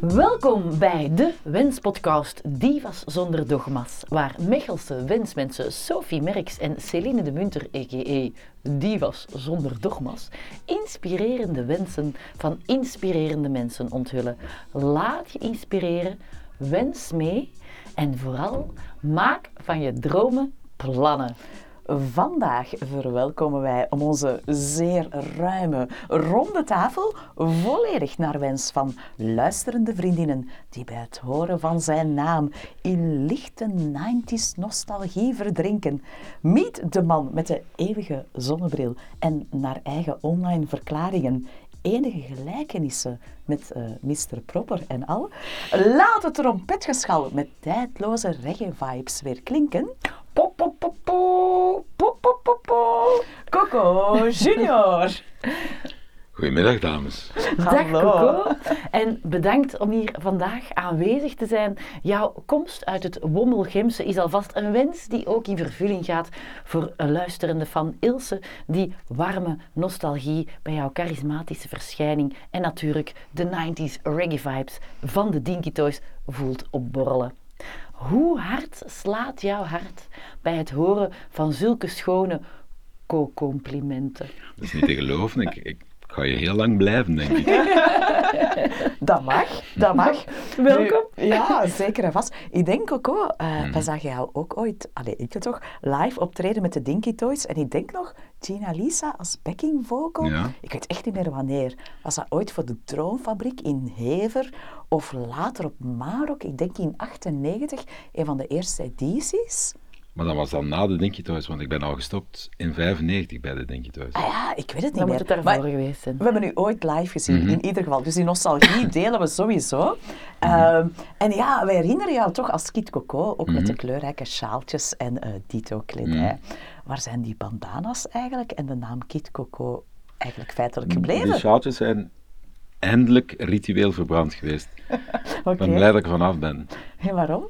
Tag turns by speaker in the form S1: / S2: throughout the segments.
S1: Welkom bij de Wenspodcast Divas zonder dogma's, waar Mechelse wensmensen Sophie Merks en Celine de Munter, a.k.a. Divas zonder dogma's, inspirerende wensen van inspirerende mensen onthullen. Laat je inspireren, wens mee en vooral maak van je dromen plannen. Vandaag verwelkomen wij om onze zeer ruime ronde tafel volledig naar wens van luisterende vriendinnen die bij het horen van zijn naam in lichte 90s nostalgie verdrinken. Meet de man met de eeuwige zonnebril en naar eigen online verklaringen enige gelijkenissen met uh, Mr. Proper en al. Laat het trompetgeschal met tijdloze reggae-vibes weer klinken. Pop, pop, pop, pop, pop, pop, pop, pop. Coco Junior.
S2: Goedemiddag, dames.
S1: Dag Coco. En bedankt om hier vandaag aanwezig te zijn. Jouw komst uit het Wommelgemse is alvast een wens die ook in vervulling gaat voor een luisterende van Ilse, die warme nostalgie bij jouw charismatische verschijning en natuurlijk de 90s reggae vibes van de Dinky Toys voelt opborrelen. Hoe hard slaat jouw hart bij het horen van zulke schone co-complimenten?
S2: Dat is niet te geloven. Ik, ik ga je heel lang blijven, denk ik.
S1: dat mag, dat mag. Welkom.
S3: ja, zeker en vast. Ik denk ook, oh, uh, we zagen jou ook ooit, allez, ik het toch, live optreden met de Dinky Toys. En ik denk nog, Gina Lisa als backing vocal.
S2: Ja.
S3: Ik weet echt niet meer wanneer. Was dat ooit voor de Droomfabriek in Hever? Of later op Marok, ik denk in 98, een van de eerste edities.
S2: Maar dat was dan na de Dinky Toys, want ik ben al gestopt in 95 bij de Dinky Toys.
S3: Ah ja, ik weet het niet
S1: Dan moet
S3: meer.
S1: het daarvoor geweest zijn.
S3: we hebben u ooit live gezien,
S2: Mhm.
S3: in ieder geval. Dus die nostalgie delen we sowieso. Ehm, en ja, wij herinneren jou toch als Kit Coco, ook met de kleurrijke sjaaltjes en eh dito kledij. Waar zijn die bandana's eigenlijk en de naam Kit Coco eigenlijk feitelijk gebleven?
S2: Die sjaaltjes zijn eindelijk ritueel verbrand geweest.
S3: Oké.
S2: Ik ben blij dat ik er vanaf ben.
S3: En waarom?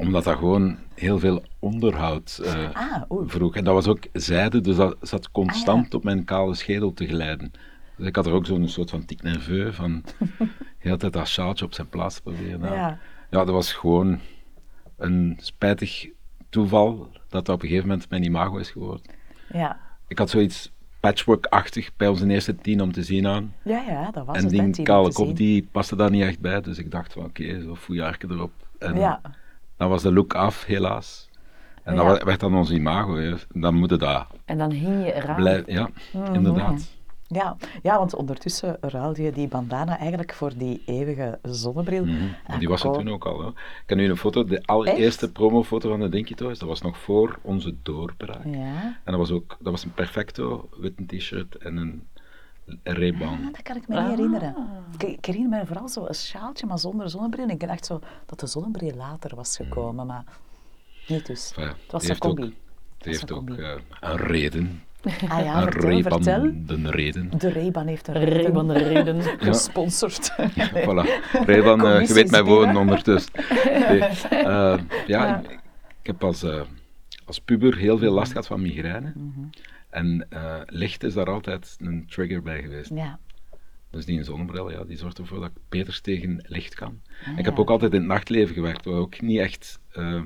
S2: Omdat dat gewoon heel veel onderhoud eh,
S3: Ah,
S2: vroeg. En dat was ook zijde, dus dat zat constant
S3: Ah,
S2: op mijn kale schedel te glijden. Dus ik had er ook zo'n soort van tic nerveux van de hele tijd dat sjaaltje op zijn plaats proberen. Nou,
S3: Ja.
S2: ja, dat was gewoon een spijtig toeval dat dat op een gegeven moment mijn imago is geworden.
S3: Ja.
S2: Ik had zoiets patchwork-achtig bij onze eerste tien om te zien aan.
S3: Ja, ja, dat was
S2: en
S3: het. hè,
S2: die kale
S3: te
S2: kop die paste daar niet echt bij, dus ik dacht van oké, zo fouillarke erop. En
S3: Ja.
S2: Dan was de look af, helaas. En
S3: Ja.
S2: dat werd dan ons imago. hè. Dan moet het dat
S1: En dan hing je eraan.
S2: blijven. Ja,
S3: Mhm.
S2: inderdaad.
S3: Ja, ja, want ondertussen ruilde je die bandana eigenlijk voor die eeuwige zonnebril.
S2: Mhm. Die was er toen ook al. Hè. Ik heb nu een foto, de allereerste promofoto van de Dinky Toys, dat was nog voor onze doorbraak.
S3: Ja,
S2: En dat was ook dat was een perfecto, wit t-shirt en een Ray-Ban.
S3: Ah, dat kan ik me niet herinneren. Ik, ik herinner me vooral zo een sjaaltje, maar zonder zonnebril. En ik dacht zo dat de zonnebril later was gekomen, maar niet dus.
S2: Enfin,
S3: Het was een
S2: heeft ook,
S3: combi.
S2: die heeft
S3: een
S2: ook eh, een reden.
S3: Ah ja,
S2: een
S3: vertel,
S2: Ray-Ban,
S3: vertel.
S2: de reden.
S3: De Ray-Ban heeft een reden
S1: Reden, reden.
S3: gesponsord.
S2: Voilà. Ray-Ban, eh, je weet woorden
S3: binnen.
S2: ondertussen. Nee, eh, ja, Ik, ik heb als, als puber heel veel last gehad van migraine.
S3: Mhm.
S2: En eh, licht is daar altijd een trigger bij geweest.
S3: Ja.
S2: Dus die zonnebril, ja, die zorgt ervoor dat ik beter tegen licht kan.
S3: Ah,
S2: ik heb ook altijd in het nachtleven gewerkt, wat ook niet echt eh,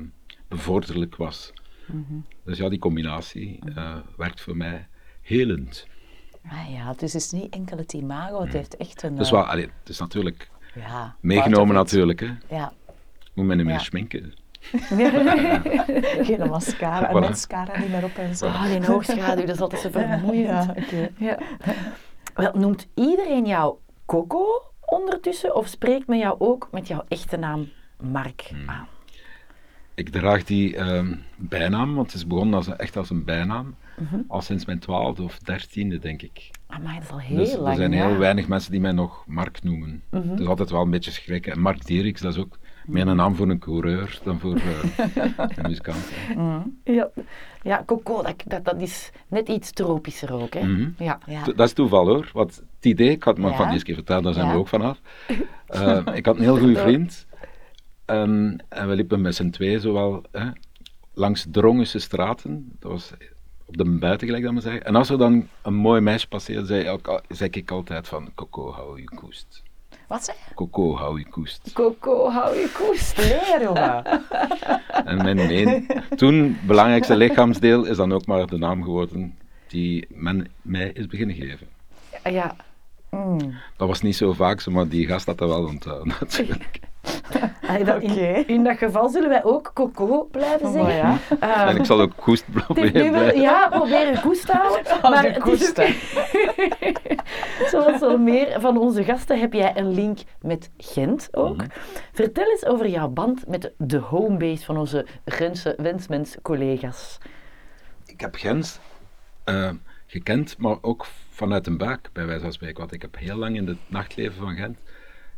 S2: bevorderlijk was.
S3: Mhm.
S2: Dus ja, die combinatie eh, werkt voor mij helend.
S3: Ah ja, dus het is niet enkel het imago, het heeft echt een...
S2: Dus
S3: eh,
S2: wel, allee, het is natuurlijk
S3: ja,
S2: meegenomen natuurlijk. Hè.
S3: Ja.
S2: Moet men niet meer
S3: Ja.
S2: schminken.
S3: Geen mascara, en
S2: Voilà.
S3: mascara niet meer op en zo.
S1: Ah, die hoogschaduw, dat is altijd zo vermoeiend.
S3: Ja, oké.
S1: Ja. Wel, noemt iedereen jou Coco ondertussen of spreekt men jou ook met jouw echte naam Mark
S2: Hmm.
S1: aan?
S2: Ik draag die ehm, bijnaam, want het is begonnen als, een- echt als een bijnaam,
S3: Mhm.
S2: al sinds mijn twaalfde of dertiende, denk ik.
S1: Amai, dat is al heel
S2: Dus
S1: lang.
S2: er zijn
S1: ja. Mhm.
S2: heel weinig mensen die mij nog Mark noemen. Het is altijd wel een beetje schrikken. En Mark Dierix, dat is ook meer een naam voor een coureur dan voor eh, een muzikant. hè.
S1: Ja, ja Coco, dat, dat, dat is net iets tropischer ook. Hè?
S2: Mhm.
S1: ja.
S2: Dat is toeval hoor. Want het idee, ik had het maar
S3: Ja.
S2: van die eens keer verteld, daar zijn
S3: Ja.
S2: we ook vanaf. Eh, ik had een heel goede vriend. En, en we liepen met z'n twee zowel hè, langs Drongense straten. Dat was op de buiten, gelijk dat men zeggen. En als er dan een mooi meisje passeerde, zei, ik al- zei ik altijd van, Coco, hou je koest.
S3: Wat zei je?
S2: Coco, hou je koest.
S1: Coco, hou je koest.
S3: Leer, jongen.
S2: En mijn toen belangrijkste lichaamsdeel is dan ook maar de naam geworden die men mij is beginnen geven.
S1: Ja,
S3: Mm.
S2: Dat was niet zo vaak zo, maar die gast had dat wel onthouden natuurlijk.
S1: Allee, dat- in, in dat geval zullen wij ook Coco blijven
S3: Oh,
S1: zeggen.
S3: ja.
S1: Ehm,
S2: En ik zal ook koest proberen.
S1: wel, ja, probeer je koest te houden. Maar
S3: koest,
S1: ook- Zoals al meer van onze gasten heb jij een link met Gent ook.
S2: Mhm.
S1: Vertel eens over jouw band met de homebase van onze Gentse wensmens-collega's.
S2: Ik heb Gens eh, gekend, maar ook vanuit een buik, bij wijze van spreken. Want ik heb heel lang in het nachtleven van Gent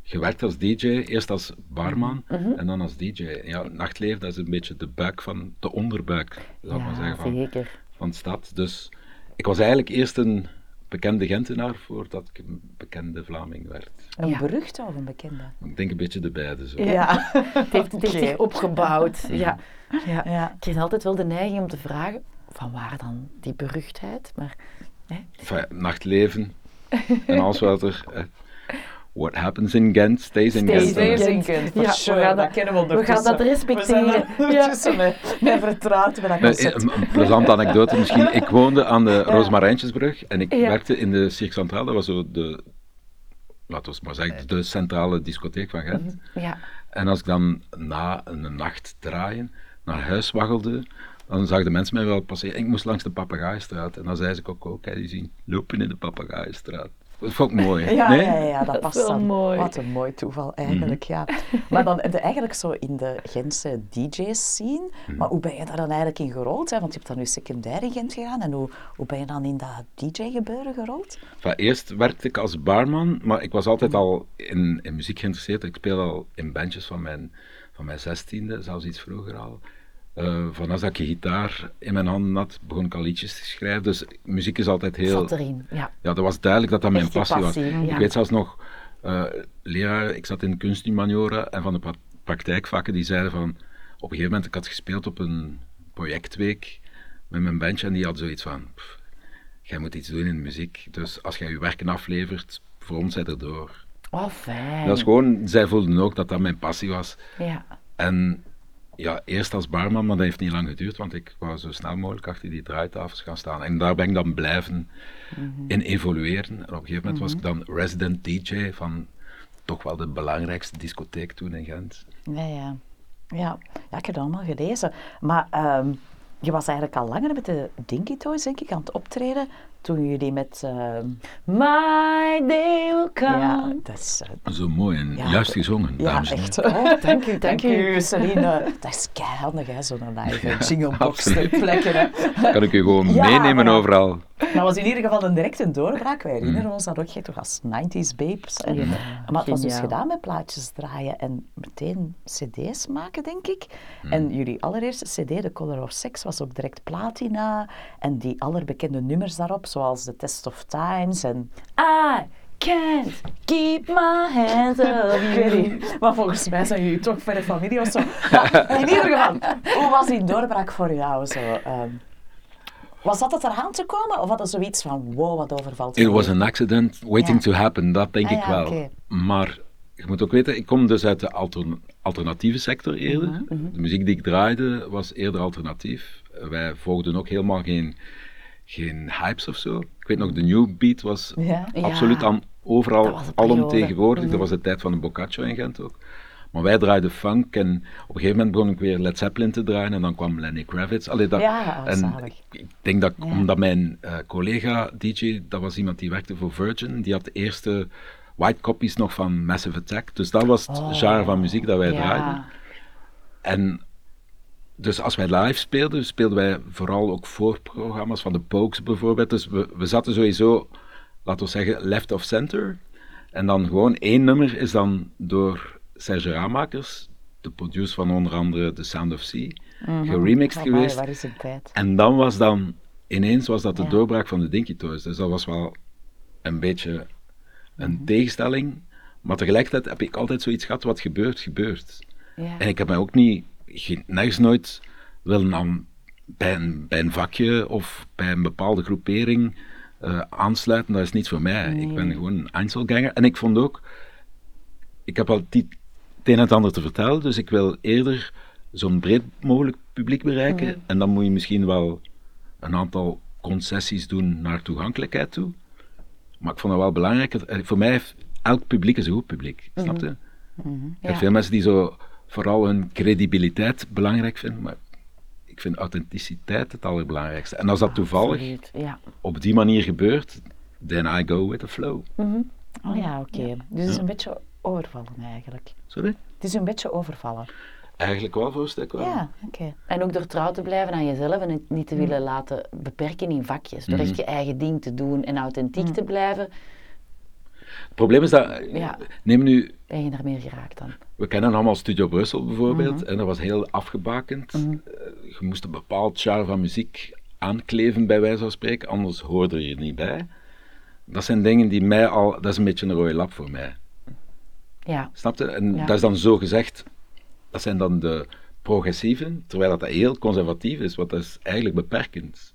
S2: gewerkt als DJ. Eerst als barman
S1: Mhm.
S2: en dan als DJ. Ja, nachtleven, dat is een beetje de buik van, de onderbuik, zou ik maar zeggen, van,
S1: zeker.
S2: van de stad. Dus ik was eigenlijk eerst een bekende Gentenaar voordat ik een bekende Vlaming werd.
S3: Een
S1: Ja.
S3: beruchte of een bekende?
S2: Ik denk een beetje de beide zo.
S3: Ja.
S1: Het heeft, het heeft
S3: Oké.
S1: zich opgebouwd. Ja. Ja.
S3: Ja.
S1: Ik kreeg altijd wel de neiging om te vragen, van waar dan die beruchtheid? Maar hè,
S2: Enfin, nachtleven en alles wat er... eh, what happens in Gent, stays in
S1: Stays.
S2: Gent.
S1: Ja, we gaan dat-
S3: kennen we
S1: we gaan dat
S3: ondertussen.
S1: respecteren.
S3: We zijn er
S1: Ja.
S3: met, met vertrouwd met dat concept.
S2: een, een plezante anekdote misschien. Ik woonde aan de Roosmarijntjesbrug en ik
S1: Ja.
S2: werkte in de Cirque Centraal. Dat was zo de, laten we maar zeggen, de centrale discotheek van Gent.
S1: ja.
S2: En als ik dan na een nacht draaien naar huis waggelde, dan zag de mensen mij wel passeren. Ik moest langs de Papegaaienstraat en dan zei ze ook, ook, kijk, die zien lopen in de Papegaaienstraat. Dat vond ik mooi.
S3: Ja,
S2: nee?
S3: ja, ja, dat, past
S1: wel
S3: dan.
S1: mooi.
S3: Wat een mooi toeval eigenlijk, ja. Maar dan heb je eigenlijk zo in de Gentse DJ's zien. Maar hoe ben je daar dan eigenlijk in gerold? Hè? Want je hebt dan nu secundair in Gent gedaan. En hoe, hoe ben je dan in dat DJ-gebeuren gerold?
S2: Enfin, eerst werkte ik als barman, maar ik was altijd al in, in muziek geïnteresseerd. Ik speel al in bandjes van mijn, van mijn zestiende, zelfs iets vroeger al. Eh van als ik gitaar in mijn handen had, begon ik al liedjes te schrijven. Dus muziek is altijd heel...
S1: Zat erin. Ja.
S2: Ja, dat was duidelijk dat dat mijn
S1: Echt
S2: passie,
S1: passie,
S2: was.
S1: ja.
S2: Ik weet zelfs nog, eh, leraar, ik zat in kunsthumaniora en van de pra- praktijkvakken die zeiden van, op een gegeven moment, ik had gespeeld op een projectweek met mijn bandje en die had zoiets van, "Pff, jij moet iets doen in de muziek, dus als jij je werken aflevert, voor ons zij erdoor.
S1: Oh, fijn.
S2: Dat is gewoon, zij voelden ook dat dat mijn passie was.
S1: Ja.
S2: En ja, eerst als barman, maar dat heeft niet lang geduurd, want ik wou zo snel mogelijk achter die draaitafels gaan staan. En daar ben ik dan blijven in evolueren. En op een gegeven moment was ik dan resident DJ van toch wel de belangrijkste discotheek toen in Gent.
S3: Ja, ja. Ja, ja ik heb het allemaal gelezen. Maar ehm, je was eigenlijk al langer met de Dinky Toys, denk ik, aan het optreden. Toen jullie met... ehm,
S1: My day will come.
S3: ja, dat is... eh,
S2: Zo mooi en
S3: Ja,
S2: juist gezongen,
S3: ja,
S2: dames en
S3: echt.
S2: heren.
S1: Oh, dank u, dank u.
S3: Celine. Dat is keihandig, hè, zo'n live
S2: Ja,
S3: jinglebox
S2: absoluut.
S3: ter plekke. Hè.
S2: Kan ik u gewoon
S3: Ja,
S2: meenemen
S3: maar
S2: overal.
S3: Maar was in ieder geval een direct een doorbraak. Wij herinneren ons dat ook echt toch als 90s babes. En,
S1: Ja,
S3: maar het was dus gedaan met plaatjes draaien en meteen cd's maken, denk ik. En jullie allereerste cd, The Color of Sex, was ook direct platina. En die allerbekende nummers daarop, zoals The Test of Times en...
S1: I can't keep my hands off
S3: Ik weet
S1: you.
S3: niet, maar volgens mij zijn jullie toch verre familie of zo. Maar in ieder geval, hoe was die doorbraak voor jou? Zo, ehm, was dat het eraan te komen? Of had je zoiets van, wow, wat overvalt
S2: It was an accident waiting
S3: Ja.
S2: to happen, dat denk
S3: Ah,
S2: ik
S3: ja,
S2: wel. Maar je moet ook weten, ik kom dus uit de altern- alternatieve sector eerder.
S3: Mhm,
S2: De muziek die ik draaide was eerder alternatief. Wij volgden ook helemaal geen, geen hypes of zo. Ik weet nog, de new beat was
S3: Ja.
S2: Absoluut aan, overal alomtegenwoordig.
S1: periode.
S2: Dat was de tijd van de Boccaccio in Gent ook. Maar wij draaiden funk en op een gegeven moment begon ik weer Led Zeppelin te draaien en dan kwam Lenny Kravitz. Allee, dat,
S3: Ja,
S2: en
S3: zalig.
S2: ik, denk dat,
S3: Ja.
S2: omdat mijn eh, collega DJ, dat was iemand die werkte voor Virgin, die had de eerste white copies nog van Massive Attack. Dus dat was het
S3: Oh.
S2: genre van muziek dat wij
S1: Ja.
S2: draaiden. En dus als wij live speelden, speelden wij vooral ook voorprogramma's van de Pokes bijvoorbeeld. Dus we, we zaten sowieso, laten we zeggen, left of center. En dan gewoon één nummer is dan door Serge Ramakers, de producer van onder andere The Sound of Sea, geremixed
S3: Amai,
S2: geweest.
S3: waar is een tijd?
S2: En dan was dan, ineens was dat de
S3: Ja.
S2: doorbraak van de Dinky Toys. Dus dat was wel een beetje een
S3: Mhm.
S2: tegenstelling. Maar tegelijkertijd heb ik altijd zoiets gehad, wat gebeurt, gebeurt.
S1: Ja.
S2: En ik heb mij ook niet, geen, nergens nooit willen aan, bij, een, bij een vakje of bij een bepaalde groepering eh, aansluiten. Dat is niet voor mij. Ik ben gewoon een Einzelganger. En ik vond ook, ik heb al het een en het ander te vertellen, dus ik wil eerder zo'n breed mogelijk publiek bereiken. En dan moet je misschien wel een aantal concessies doen naar toegankelijkheid toe. Maar ik vond het wel belangrijk, dat- eh, voor mij heeft elk publiek is een goed publiek, snap je?
S3: Mhm.
S2: Je hebt
S1: Ja.
S2: veel mensen die zo vooral hun credibiliteit belangrijk vinden, maar ik vind authenticiteit het allerbelangrijkste. En als dat toevallig
S1: Absoluut, Ja.
S2: op die manier gebeurt, then I go with the flow.
S3: Oh ja, oké. Dus het is een beetje overvallen eigenlijk.
S2: Sorry?
S3: Het is een beetje overvallen.
S2: Eigenlijk wel voor een stuk wel.
S3: Ja, oké.
S1: En ook door trouw te blijven aan jezelf en het niet te willen laten beperken in vakjes. Door
S2: Mhm.
S1: echt je eigen ding te doen en authentiek te blijven,
S2: Het probleem is dat,
S1: Ja.
S2: neem nu,
S1: ben je daarmee geraakt dan.
S2: we kennen allemaal Studio Brussel bijvoorbeeld, en dat was heel afgebakend. Eh, Je moest een bepaald genre van muziek aankleven, bij wijze van spreken, anders hoorde je er niet bij. Dat zijn dingen die mij al, dat is een beetje een rode lap voor mij.
S1: Ja,
S2: Snap je? En
S1: Ja.
S2: dat is dan zo gezegd, dat zijn dan de progressieven, terwijl dat heel conservatief is, wat dat is eigenlijk beperkend.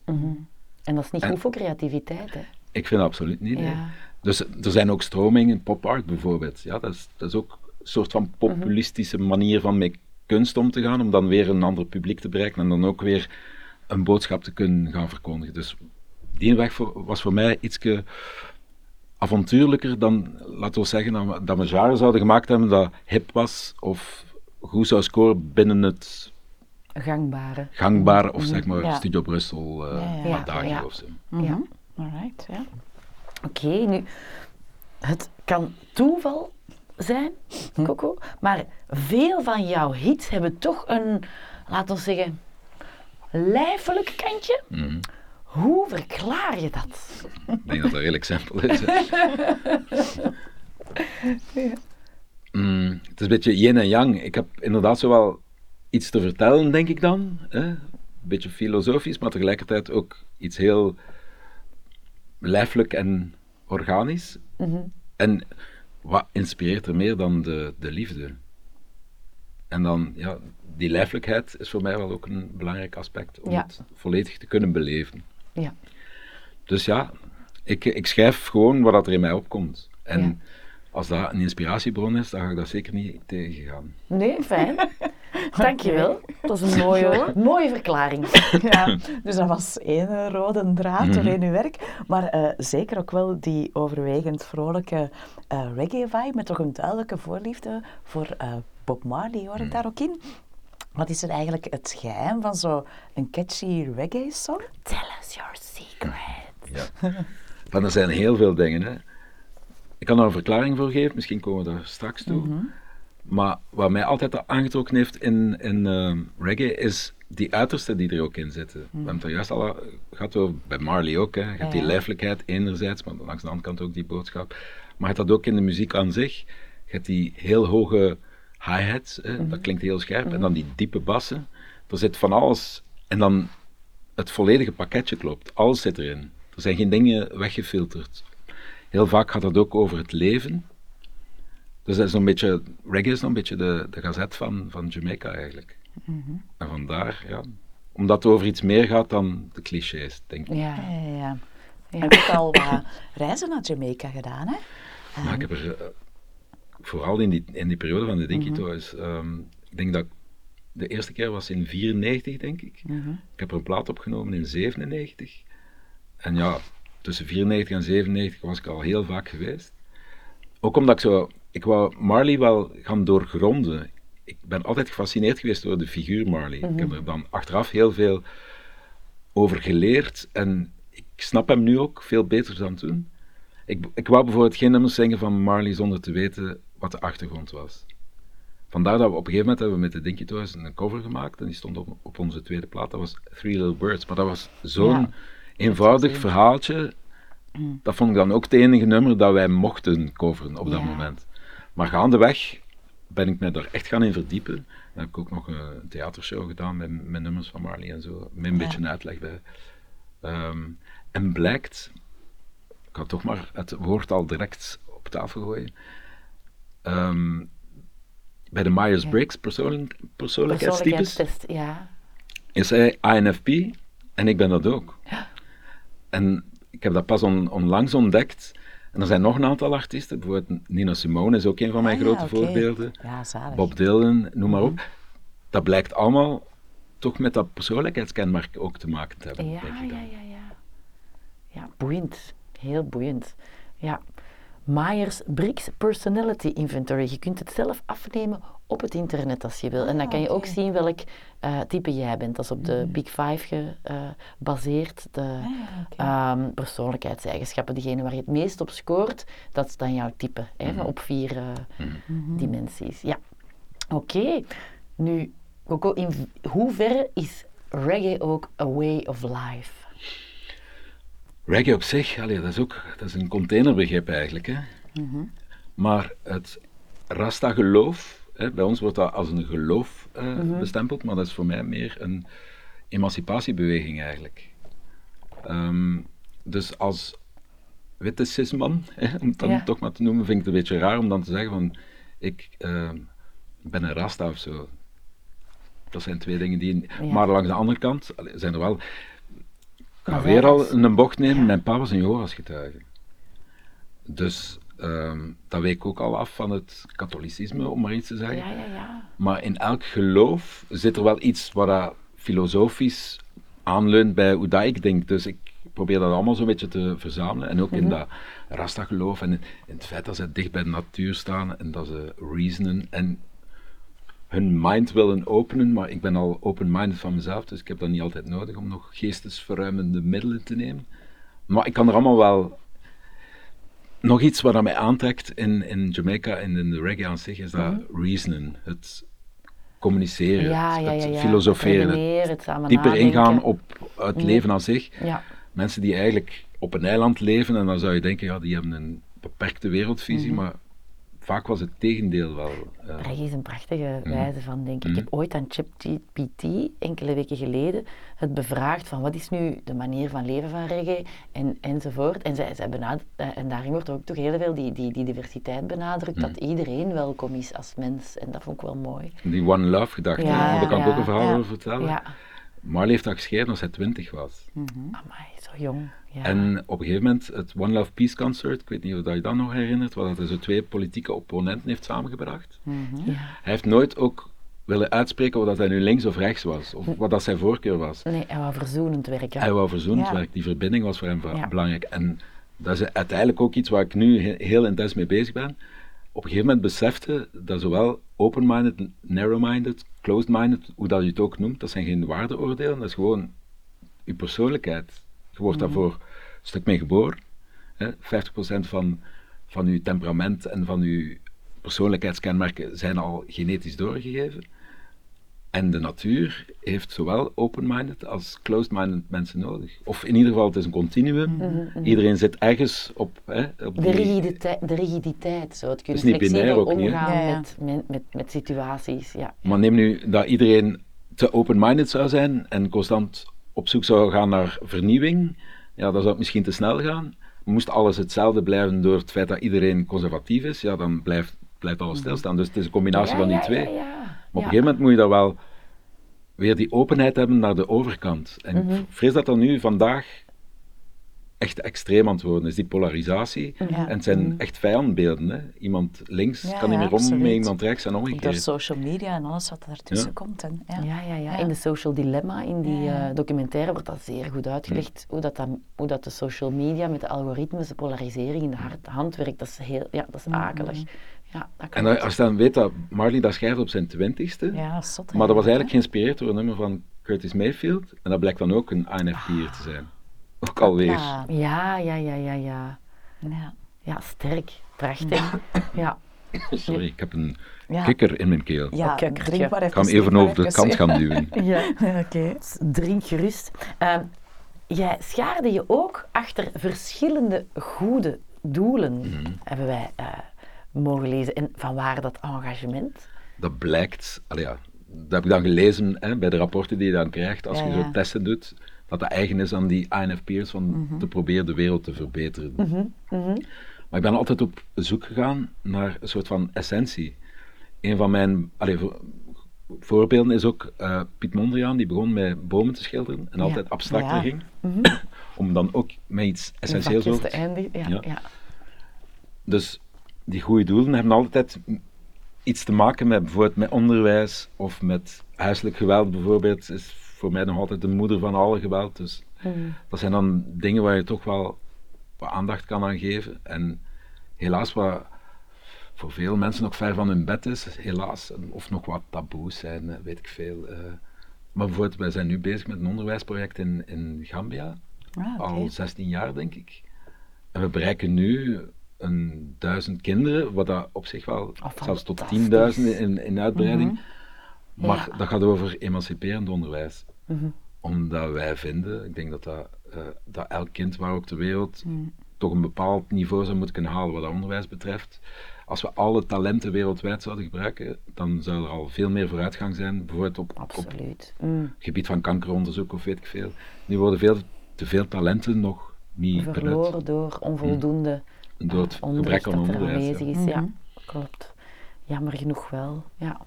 S1: en dat is niet
S2: En-
S1: goed voor creativiteit. Hè.
S2: Ik vind dat absoluut niet. nee. Dus er zijn ook stromingen, pop art bijvoorbeeld. Ja, dat, is, dat is ook een soort van populistische manier van met kunst om te gaan, om dan weer een ander publiek te bereiken en dan ook weer een boodschap te kunnen gaan verkondigen. Dus die weg voor- was voor mij iets avontuurlijker dan, laten we zeggen, dat we, dat we genre zouden gemaakt hebben dat hip was of goed zou scoren binnen het
S1: Gangbare.
S2: gangbare, of zeg maar
S3: Ja.
S2: Studio Brussel uh,
S3: Ja, ja.
S2: of zo.
S1: Ja.
S3: Alright, ja.
S1: Oké, nu, het kan toeval zijn, Coco, maar veel van jouw hits hebben toch een, laten we zeggen, lijfelijk kantje.
S2: Mhm.
S1: Hoe verklaar je dat?
S2: Ik denk dat dat redelijk simpel is. Mm, het is een beetje yin en yang. Ik heb inderdaad zo wel iets te vertellen, denk ik dan. Hè? Een beetje filosofisch, maar tegelijkertijd ook iets heel lijfelijk en organisch. En wat inspireert er meer dan de, de liefde? En dan, ja, die lijfelijkheid is voor mij wel ook een belangrijk aspect om
S1: Ja.
S2: het volledig te kunnen beleven.
S1: Ja.
S2: Dus ja, ik, ik schrijf gewoon wat er in mij opkomt. En
S1: Ja.
S2: als dat een inspiratiebron is, dan ga ik dat zeker niet tegengaan.
S1: Nee, fijn. Dankjewel. Dat is een mooie, mooie verklaring.
S3: ja, dus dat was één rode draad door in uw werk. Maar eh, zeker ook wel die overwegend vrolijke eh, reggae-vibe, met toch een duidelijke voorliefde voor eh, Bob Marley, hoor ik daar ook in. Wat is er eigenlijk het geheim van zo'n catchy reggae-song?
S1: Tell us your secret.
S2: Ja. Van, er zijn heel veel dingen. Hè. Ik kan daar een verklaring voor geven, misschien komen we daar straks toe. Maar wat mij altijd al aangetrokken heeft in, in eh, reggae is die uitersten die er ook in zitten. We hebben het er juist al gehad over, bij Marley ook. Hè. Je hebt die lijfelijkheid enerzijds, maar langs de andere kant ook die boodschap. Maar je hebt dat ook in de muziek aan zich. Je hebt die heel hoge hi-hats, hè. dat klinkt heel scherp. En dan die diepe bassen. Er zit van alles. En dan het volledige pakketje klopt. Alles zit erin. Er zijn geen dingen weggefilterd. Heel vaak gaat het ook over het leven. Dus dat is een beetje, reggae is een beetje de, de gazet van, van Jamaica eigenlijk. En vandaar, ja, omdat het over iets meer gaat dan de clichés, denk ik.
S1: Ja.
S3: Ja, ja. Je hebt ook al wat reizen naar Jamaica gedaan, hè?
S2: Maar ik heb er, eh, vooral in die, in die periode van de Dinky Toys, ehm, ik denk dat de eerste keer was in 94, denk ik. Ik heb er een plaat opgenomen in 97. En ja, tussen 94 en 97 was ik al heel vaak geweest. Ook omdat ik zo, ik wou Marley wel gaan doorgronden. Ik ben altijd gefascineerd geweest door de figuur Marley. Ik heb er dan achteraf heel veel over geleerd en ik snap hem nu ook veel beter dan toen. Ik, ik wou bijvoorbeeld geen nummers zingen van Marley zonder te weten wat de achtergrond was. Vandaar dat we op een gegeven moment hebben we met de Dinky Toys een cover gemaakt en die stond op, op onze tweede plaat. Dat was Three Little Birds. Maar dat was zo'n
S3: Ja,
S2: eenvoudig verhaaltje. Dat vond ik dan ook het enige nummer dat wij mochten coveren op dat
S3: Ja.
S2: moment. Maar gaandeweg ben ik me daar echt gaan in verdiepen. Dan heb ik ook nog een theatershow gedaan met, met nummers van Marley en zo. Met een
S3: Ja.
S2: beetje een uitleg bij. Ehm, en blijkt, ik ga toch maar het woord al direct op tafel gooien. Ehm, bij de Myers-Briggs persoonlijk, persoonlijkheidstypes
S1: Persoonlijkheidstest, ja.
S2: is hij INFP en ik ben dat ook. En ik heb dat pas on- onlangs ontdekt. En er zijn nog een aantal artiesten, bijvoorbeeld Nina Simone is ook een van mijn
S3: Ah, ja,
S2: grote voorbeelden.
S3: Ja, zalig.
S2: Bob Dylan, noem maar op.
S3: Mhm.
S2: Dat blijkt allemaal toch met dat persoonlijkheidskenmerk ook te maken te hebben.
S1: Ja, ja, ja, ja. Ja, boeiend. Heel boeiend. Ja. Myers-Briggs Personality Inventory. Je kunt het zelf afnemen op het internet als je wil. en dan kan je ook zien welk eh, type jij bent. Dat is op de Big Five gebaseerd. De
S3: ja, oké.
S1: ehm, persoonlijkheidseigenschappen. Diegene waar je het meest op scoort, dat is dan jouw type. Hè, Op vier eh, dimensies. Ja. Oké. Nu, Coco, in hoeverre is reggae ook a way of life?
S2: Reggae op zich, allee, dat is ook dat is een containerbegrip eigenlijk. Hè?
S3: Mhm.
S2: Maar het Rasta-geloof, hè, bij ons wordt dat als een geloof eh,
S3: Mhm.
S2: bestempeld, maar dat is voor mij meer een emancipatiebeweging eigenlijk. Ehm, dus als witte cisman, hè, om het dan
S1: Ja.
S2: toch maar te noemen, vind ik het een beetje raar om dan te zeggen van ik ehm, ben een Rasta of zo. Dat zijn twee dingen die.
S1: Ja.
S2: Maar langs de andere kant zijn er wel. Ik ga weer al een bocht nemen.
S1: Ja.
S2: Mijn pa was een Jehovah's getuige. Dus ehm, dat week ook al af van het katholicisme, om maar iets te zeggen.
S1: Ja, ja, ja.
S2: Maar in elk geloof zit er wel iets wat dat filosofisch aanleunt bij hoe dat ik denk. Dus ik probeer dat allemaal zo'n beetje te verzamelen. En ook in dat Rasta-geloof en in, in het feit dat ze dicht bij de natuur staan en dat ze reasonen en hun mind willen openen. Maar ik ben al open-minded van mezelf, dus ik heb dat niet altijd nodig om nog geestesverruimende middelen te nemen. Maar ik kan er allemaal wel nog iets wat aan mij aantrekt in, in Jamaica en in de reggae aan zich, is dat reasonen, het communiceren,
S1: Ja,
S2: het
S1: ja, ja.
S2: filosoferen,
S1: Het
S2: dieper
S1: nadenken.
S2: ingaan op het leven aan zich.
S1: Ja,
S2: Mensen die eigenlijk op een eiland leven en dan zou je denken, ja, die hebben een beperkte wereldvisie, maar vaak was het tegendeel wel.
S1: reggae is een prachtige wijze van denken. Ik heb ooit aan ChatGPT, enkele weken geleden, het bevraagd van wat is nu de manier van leven van reggae en, enzovoort. En, zij, zij benad- eh, en daarin wordt ook toch heel veel die, die, die diversiteit benadrukt, dat
S2: Mhm.
S1: iedereen welkom is als mens. En dat vond ik wel mooi.
S2: die one love gedachte,
S1: Ja,
S2: daar kan ik ook een verhaal
S3: ja.
S2: over vertellen.
S1: Ja,
S2: Marley heeft dat geschreven als hij twintig was.
S1: amai, zo jong. Ja.
S2: En op een gegeven moment, het One Love Peace Concert, ik weet niet of dat je dat nog herinnert, waar hij zo twee politieke opponenten heeft samengebracht.
S1: ja.
S2: Hij heeft nooit ook willen uitspreken of dat hij nu links of rechts was, of wat dat zijn voorkeur was.
S1: Nee, hij wou verzoenend werken.
S2: Hij wou verzoend
S3: Ja.
S2: werken, die verbinding was voor hem belangrijk. En dat is uiteindelijk ook iets waar ik nu he- heel intens mee bezig ben. Op een gegeven moment besefte dat zowel open-minded, narrow-minded, closed-minded, hoe dat je het ook noemt, dat zijn geen waardeoordelen, dat is gewoon je persoonlijkheid. Je wordt daarvoor een stuk mee geboren. Hè? 50% van, van je temperament en van je persoonlijkheidskenmerken zijn al genetisch doorgegeven. En de natuur heeft zowel open-minded als closed-minded mensen nodig. Of in ieder geval, het is een continuum. Iedereen zit ergens op. Hè, op
S1: De
S2: die-
S1: rigiditeit, de rigiditeit zo. Het kunnen
S2: is niet
S1: flexibel
S2: binair ook niet, hè?
S1: omgaan
S3: Ja, ja.
S1: Met, met, met, met situaties. Ja.
S2: Maar neem nu dat iedereen te open-minded zou zijn en constant op zoek zou gaan naar vernieuwing, ja, dan zou het misschien te snel gaan. Moest alles hetzelfde blijven door het feit dat iedereen conservatief is, ja, dan blijft, blijft alles stilstaan. Dus het is een combinatie
S1: Ja,
S2: van die
S1: ja,
S2: twee.
S1: ja.
S2: Maar op een gegeven moment moet je daar wel weer die openheid hebben naar de overkant. En
S1: Mhm.
S2: ik vrees dat dat nu vandaag echt extreem aan het worden is, die polarisatie.
S3: Ja.
S2: En het zijn echt vijandbeelden. Hè. Iemand links
S3: Ja,
S2: kan niet
S3: ja,
S2: meer om met iemand rechts en
S3: Door
S2: omgekeerd.
S3: social media en alles wat daartussen
S2: Ja.
S3: komt. En, ja.
S1: Ja, ja, ja.
S3: Ja.
S1: In de Social Dilemma, in die
S3: Ja.
S1: eh, documentaire, wordt dat zeer goed uitgelegd. Hoe, dat dan, hoe dat de social media met de algoritmes, de polarisering in de hard- hand werkt. Dat is, heel, ja, dat is akelig. Ja, dat
S2: En dan- als je dan weet dat Marley dat schrijft op zijn twintigste,
S3: Ja, zot,
S2: maar dat was
S3: hè?
S2: eigenlijk geïnspireerd door een nummer van Curtis Mayfield, en dat blijkt dan ook een INFP'er te zijn. Ook alweer.
S3: Ja,
S1: Ja, ja, ja, ja, ja.
S3: ja.
S1: Sterk. Prachtig. Ja.
S2: Sorry, ik heb een
S3: Ja.
S2: kikker in mijn keel.
S3: Ja, drink maar even.
S2: Ik ga hem even over de kant gaan duwen.
S1: ja.
S3: Oké.
S1: Drink gerust. Ehm, jij schaarde je ook achter verschillende goede doelen,
S2: Mhm.
S1: hebben wij eh, mogen lezen. En van waar dat engagement?
S2: Dat blijkt, ja, dat heb ik dan gelezen hè, bij de rapporten die je dan krijgt als
S3: Ja,
S2: je
S3: ja.
S2: zo testen doet, dat dat eigen is aan die INFP'ers van
S3: Mhm.
S2: te proberen de wereld te verbeteren. Maar ik ben altijd op zoek gegaan naar een soort van essentie. Een van mijn allee, vo- voorbeelden is ook eh, Piet Mondriaan, die begon met bomen te schilderen en altijd abstracter
S3: Ja.
S2: ging. Om dan ook met iets essentieels over
S1: te eindigen. Ja.
S2: Dus die goede doelen hebben altijd iets te maken met bijvoorbeeld met onderwijs of met huiselijk geweld bijvoorbeeld. Is voor mij nog altijd de moeder van alle geweld. Dus
S1: Mm.
S2: dat zijn dan dingen waar je toch wel wat aandacht kan aan geven. En helaas, wat voor veel mensen nog ver van hun bed is, helaas, of nog wat taboes zijn, eh, weet ik veel. eh. maar bijvoorbeeld, wij zijn nu bezig met een onderwijsproject in, in Gambia,
S3: Ah,
S2: al 16 jaar denk ik. En we bereiken nu een duizend kinderen, wat dat op zich wel,
S1: Oh,
S2: zelfs tot
S1: fantastisch.
S2: tienduizenden in, in uitbreiding. Maar
S1: Ja.
S2: dat gaat over emanciperend onderwijs
S1: Mhm.
S2: omdat wij vinden, ik denk dat, dat, eh, dat elk kind waar ook ter wereld
S1: Mm.
S2: toch een bepaald niveau zou moeten kunnen halen wat dat onderwijs betreft. Als we alle talenten wereldwijd zouden gebruiken, dan zou er al veel meer vooruitgang zijn, bijvoorbeeld op.
S1: Mm.
S2: het gebied van kankeronderzoek of weet ik veel. Nu worden veel te veel talenten nog niet benut
S1: door onvoldoende
S2: door het
S1: eh,
S2: gebrek aan
S1: er
S2: onderwijs.
S1: aanwezig is. Ja,
S3: Mhm.
S1: klopt. Jammer genoeg wel. Ja.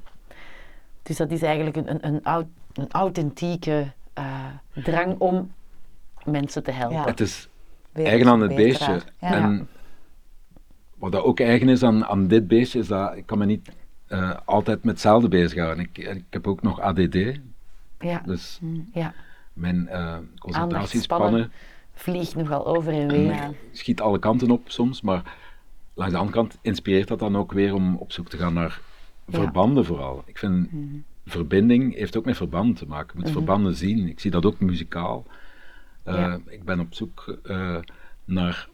S1: Dus dat is eigenlijk een, een, een, een authentieke eh, drang om mensen te helpen.
S3: Ja.
S2: Het is
S3: Wereld
S2: eigen aan het beestje.
S3: Ja.
S2: En wat dat ook eigen is aan, aan dit beestje, is dat ik kan me niet eh, altijd met hetzelfde bezighouden. Ik, ik heb ook nog ADD,
S1: Ja,
S2: dus
S1: ja.
S2: mijn eh
S1: Aandachtspannen
S2: concentratiespannen
S1: vliegt nogal over en weer.
S2: Schiet alle kanten op soms, maar langs de andere kant inspireert dat dan ook weer om op zoek te gaan naar. Verbanden vooral. Ik vind verbinding heeft ook met verbanden te maken. Je moet verbanden zien. Ik zie dat ook muzikaal. Eh,
S1: Ja.
S2: Ik ben op zoek eh, naar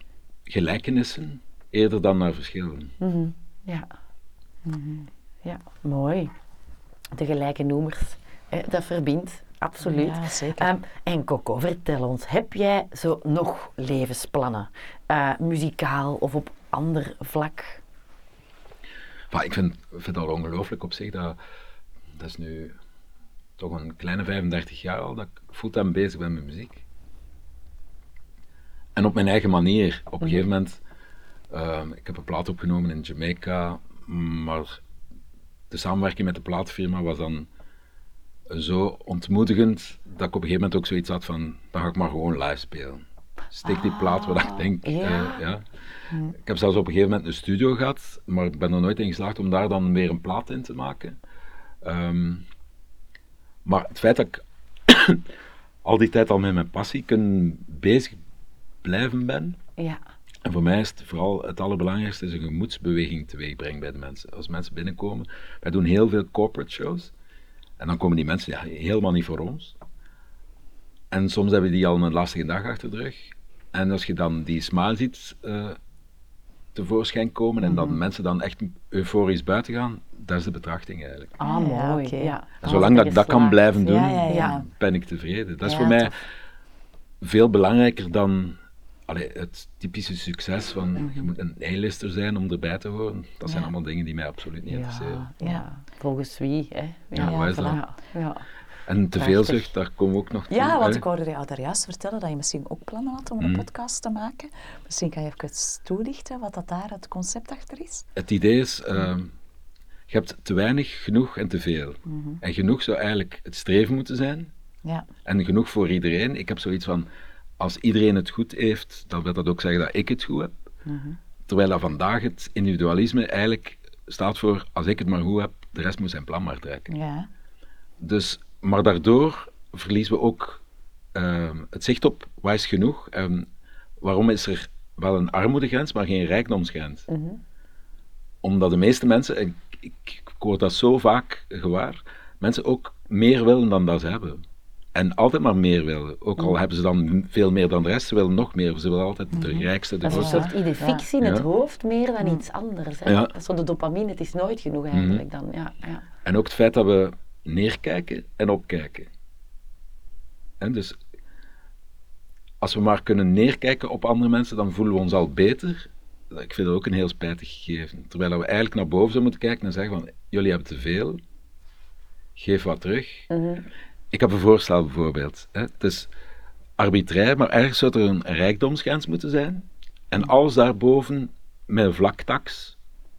S2: gelijkenissen eerder dan naar verschillen.
S1: Mhm. Ja. ja, mooi. De gelijke noemers, hè, dat verbindt, absoluut.
S3: Ja, zeker.
S1: Ehm, en Coco, vertel ons, heb jij zo nog levensplannen? Eh, muzikaal of op ander vlak?
S2: Maar ik vind, vind het al ongelooflijk op zich dat, dat is nu toch een kleine 35 jaar al dat ik fulltime bezig ben met muziek. En op mijn eigen manier. Op een gegeven moment, ehm, ik heb een plaat opgenomen in Jamaica, maar de samenwerking met de plaatfirma was dan zo ontmoedigend dat ik op een gegeven moment ook zoiets had van, dan ga ik maar gewoon live spelen. Steek die plaat wat ik denk.
S1: ja.
S2: eh, ja. Ik heb zelfs op een gegeven moment een studio gehad, maar ik ben er nooit in geslaagd om daar dan weer een plaat in te maken. Ehm, maar het feit dat ik al die tijd al met mijn passie kunnen bezig blijven ben,
S1: Ja,
S2: en voor mij is het vooral het allerbelangrijkste is een gemoedsbeweging teweeg brengen bij de mensen. Als mensen binnenkomen, wij doen heel veel corporate shows, en dan komen die mensen ja, helemaal niet voor ons. En soms hebben die al een lastige dag achter de rug. En als je dan die smile ziet eh, tevoorschijn komen en dat mensen dan echt euforisch buiten gaan, dat is de betrachting eigenlijk.
S1: ah,
S3: ja,
S1: mooi. Ja.
S2: En zolang dat ik dat kan blijven doen,
S3: Ja, ja, ja.
S1: Ja.
S2: ben ik tevreden. Dat is
S3: Ja,
S2: voor mij
S3: tof.
S2: veel belangrijker dan allee, het typische succes van je moet een A-lister zijn om erbij te horen. Dat zijn allemaal dingen die mij absoluut niet interesseren.
S1: Ja, ja. volgens wie? Hè?
S2: Ja, wat is dat?
S1: Ja, ja.
S2: En teveelzucht, daar komen we ook nog toe.
S3: Ja, want
S2: hè.
S3: ik hoorde jou daar juist vertellen dat je misschien ook plannen had om een
S2: Mm.
S3: podcast te maken. Misschien kan je even toelichten wat dat daar het concept achter is.
S2: Het idee is, ehm, je hebt te weinig, genoeg en te veel.
S3: Mhm.
S2: En genoeg zou eigenlijk het streven moeten zijn.
S3: Ja,
S2: En genoeg voor iedereen. Ik heb zoiets van, als iedereen het goed heeft, dan wil dat ook zeggen dat ik het goed heb.
S3: Mhm.
S2: Terwijl dat vandaag het individualisme eigenlijk staat voor, als ik het maar goed heb, de rest moet zijn plan maar trekken.
S3: ja,
S2: Dus, maar daardoor verliezen we ook ehm, het zicht op wat is genoeg. En waarom is er wel een armoedegrens, maar geen rijkdomsgrens? Omdat de meeste mensen, en ik, ik, ik hoor dat zo vaak gewaar, mensen ook meer willen dan dat ze hebben. En altijd maar meer willen. Ook al hebben ze dan veel meer dan de rest, ze willen nog meer. Ze willen altijd de rijkste, de
S1: Dat is een
S2: grootste.
S1: soort idee in het
S2: Ja.
S1: hoofd meer dan iets anders. Hè?
S2: Ja.
S1: Dat is zo de dopamine, het is nooit genoeg eigenlijk dan. Ja, ja.
S2: En ook het feit dat we neerkijken en opkijken. En dus als we maar kunnen neerkijken op andere mensen, dan voelen we ons al beter. Ik vind dat ook een heel spijtig gegeven. Terwijl we eigenlijk naar boven zouden moeten kijken en zeggen van, jullie hebben te veel, geef wat terug. Ik heb een voorstel bijvoorbeeld. Hè. Het is arbitrair, maar ergens zou er een rijkdomsgrens moeten zijn. En alles daarboven met een vlaktax,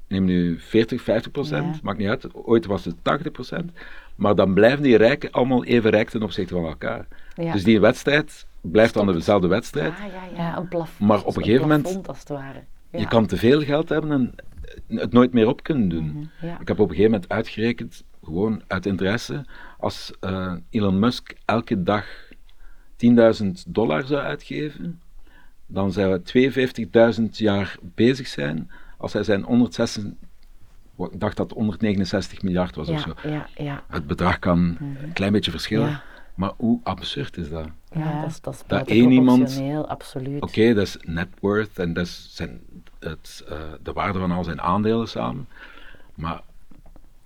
S2: neem nu 40, 50 procent,
S3: Ja.
S2: maakt niet uit, ooit was het 80 procent, maar dan blijven die rijken allemaal even rijk ten opzichte van elkaar.
S1: Ja.
S2: Dus die wedstrijd blijft dan dezelfde wedstrijd,
S1: Ja, ja, ja, een plafond.
S2: Maar op een gegeven moment-
S1: plafond als het ware. Ja.
S2: Je kan te veel geld hebben en het nooit meer op kunnen doen.
S1: Mhm, ja.
S2: Ik heb op een gegeven moment uitgerekend, gewoon uit interesse, als eh, Elon Musk elke dag 10.000 dollar zou uitgeven, dan zou hij 52.000 jaar bezig zijn als hij zijn 106, wat- ik dacht dat het 169 miljard was of
S1: Ja,
S2: zo.
S1: ja, ja.
S2: Het bedrag kan een klein beetje verschillen,
S1: Ja.
S2: maar hoe absurd is dat?
S1: Ja,
S3: Ja.
S1: dat is, dat is
S2: Dat
S1: buiten
S2: één iemand-
S1: absoluut.
S2: Oké, dat is net worth en dat is zijn, het, eh, de waarde van al zijn aandelen samen. Maar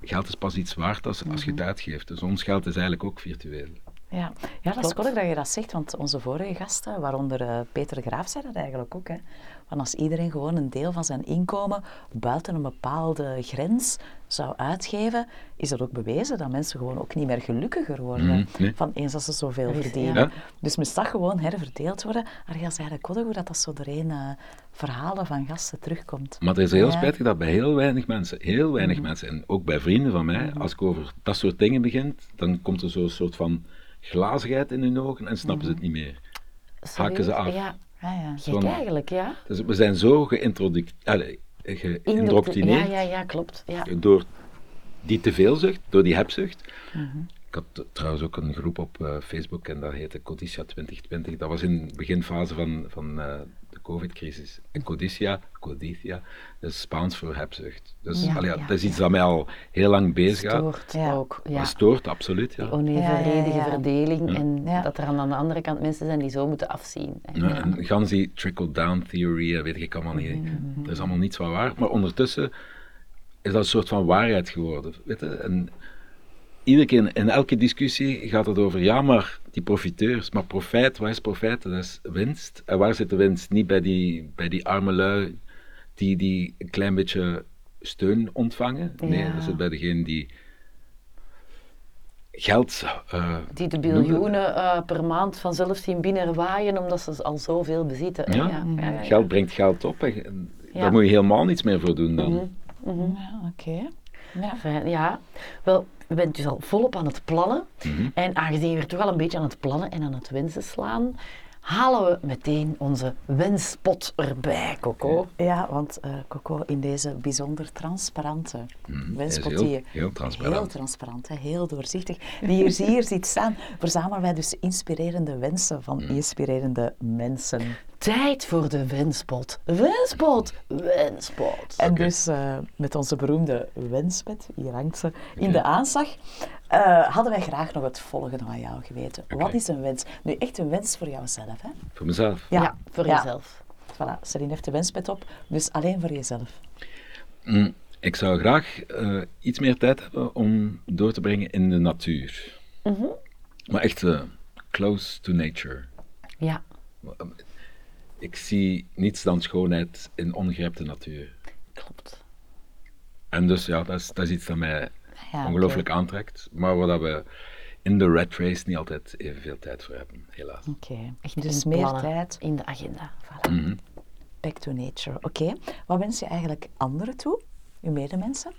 S2: geld is pas iets waard als, als je het uitgeeft. Dus ons geld is eigenlijk ook virtueel.
S3: Ja, ja dat is koddig dat je dat zegt, want onze vorige gasten, waaronder eh, Peter Graaf, zei dat eigenlijk ook. Hè. Want als iedereen gewoon een deel van zijn inkomen buiten een bepaalde grens zou uitgeven, is het ook bewezen dat mensen gewoon ook niet meer gelukkiger worden
S2: Mhm, nee.
S3: van eens als ze zoveel verdienen.
S2: Ja.
S3: Dus moest dat gewoon herverdeeld worden. Maar je zei eigenlijk koddig hoe dat, dat zo door één eh, verhalen van gasten terugkomt.
S2: Maar het is heel
S3: Ja.
S2: spijtig dat bij heel weinig mensen, heel weinig
S1: Mhm.
S2: mensen, en ook bij vrienden van mij, als ik over dat soort dingen begin, dan komt er zo'n soort van glazigheid in hun ogen en snappen ze het niet meer. haken ze af.
S1: Ja,
S3: Ja, ja.
S1: gek eigenlijk, ja.
S2: Dus we zijn zo geïndoctrineerd
S1: Ja, ja, ja, klopt. Ja.
S2: door die teveelzucht, door die hebzucht.
S1: Mhm.
S2: Ik had trouwens ook een groep op eh, Facebook en dat heette Codicia 2020. Dat was in de beginfase van, van eh, de COVID-crisis. En Codicia, Codicia, dat is Spaans voor hebzucht. Dus
S1: Ja,
S2: allee, ja,
S1: ja,
S2: dat is iets dat mij al heel lang bezighoudt.
S1: Stoort
S3: Ja.
S1: ook. Ja.
S2: Dat stoort, absoluut. Ja.
S1: Die onevenredige
S3: Ja, ja, ja.
S1: verdeling en
S3: Ja.
S1: dat er aan de andere kant mensen zijn die zo moeten afzien.
S2: Ja, en gans die trickle-down theory, eh, weet ik allemaal niet. Er is allemaal niets van waar. Maar ondertussen is dat een soort van waarheid geworden. Weet je? En iedere keer in elke discussie gaat het over, ja, maar die profiteurs. Maar profijt, wat is profijt? Dat is winst. En waar zit de winst? Niet bij die, bij die arme lui die, die een klein beetje steun ontvangen. Nee,
S1: Ja.
S2: dat zit bij degene die geld... eh,
S1: Die de biljoenen eh, per maand vanzelf zien binnenwaaien omdat ze al zoveel bezitten.
S2: Ja.
S1: Ja, ja, ja, ja.
S2: Geld brengt geld op en en
S1: Ja.
S2: daar moet je helemaal niets meer voor doen dan.
S1: Mhm.
S3: Ja, oké. Ja.
S1: Fijn, ja, wel, bent dus al volop aan het plannen.
S2: Mhm.
S1: En aangezien we er toch al een beetje aan het plannen en aan het wensen slaan, halen we meteen onze wenspot erbij, Coco.
S3: Ja, want eh, Coco, in deze bijzonder transparante
S2: Mhm,
S3: wenspot
S2: heel-
S3: je-
S2: heel transparant.
S3: heel transparant, hè, heel doorzichtig, die hier, hier ziet staan, verzamelen wij dus inspirerende wensen van
S2: Mhm.
S3: inspirerende mensen.
S1: Tijd voor de wenspot. Wenspot, wenspot.
S3: En dus eh, met onze beroemde wenspet, hier hangt ze, in de aanslag, eh, hadden wij graag nog het volgende van jou geweten. Wat is een wens? Nu, echt een wens voor jouzelf, hè?
S2: Voor mezelf.
S1: Ja, voor
S3: Ja.
S1: jezelf.
S3: Voilà, Celine heeft de wenspet op, dus alleen voor jezelf.
S2: Mm, Ik zou graag eh, iets meer tijd hebben om door te brengen in de natuur.
S1: Mhm.
S2: Maar echt eh, close to nature.
S1: Ja,
S2: Ik zie niets dan schoonheid in ongerepte natuur.
S1: klopt.
S2: En dus ja, dat is, dat is iets dat mij
S3: Ja,
S2: ongelooflijk aantrekt. Maar waar dat we in de red race niet altijd evenveel tijd voor hebben, helaas.
S3: Oké,
S1: Echt
S3: dus meer tijd,
S1: in de agenda. Voilà.
S2: Mhm.
S3: back to nature. Oké, wat wens je eigenlijk anderen toe, uw medemensen?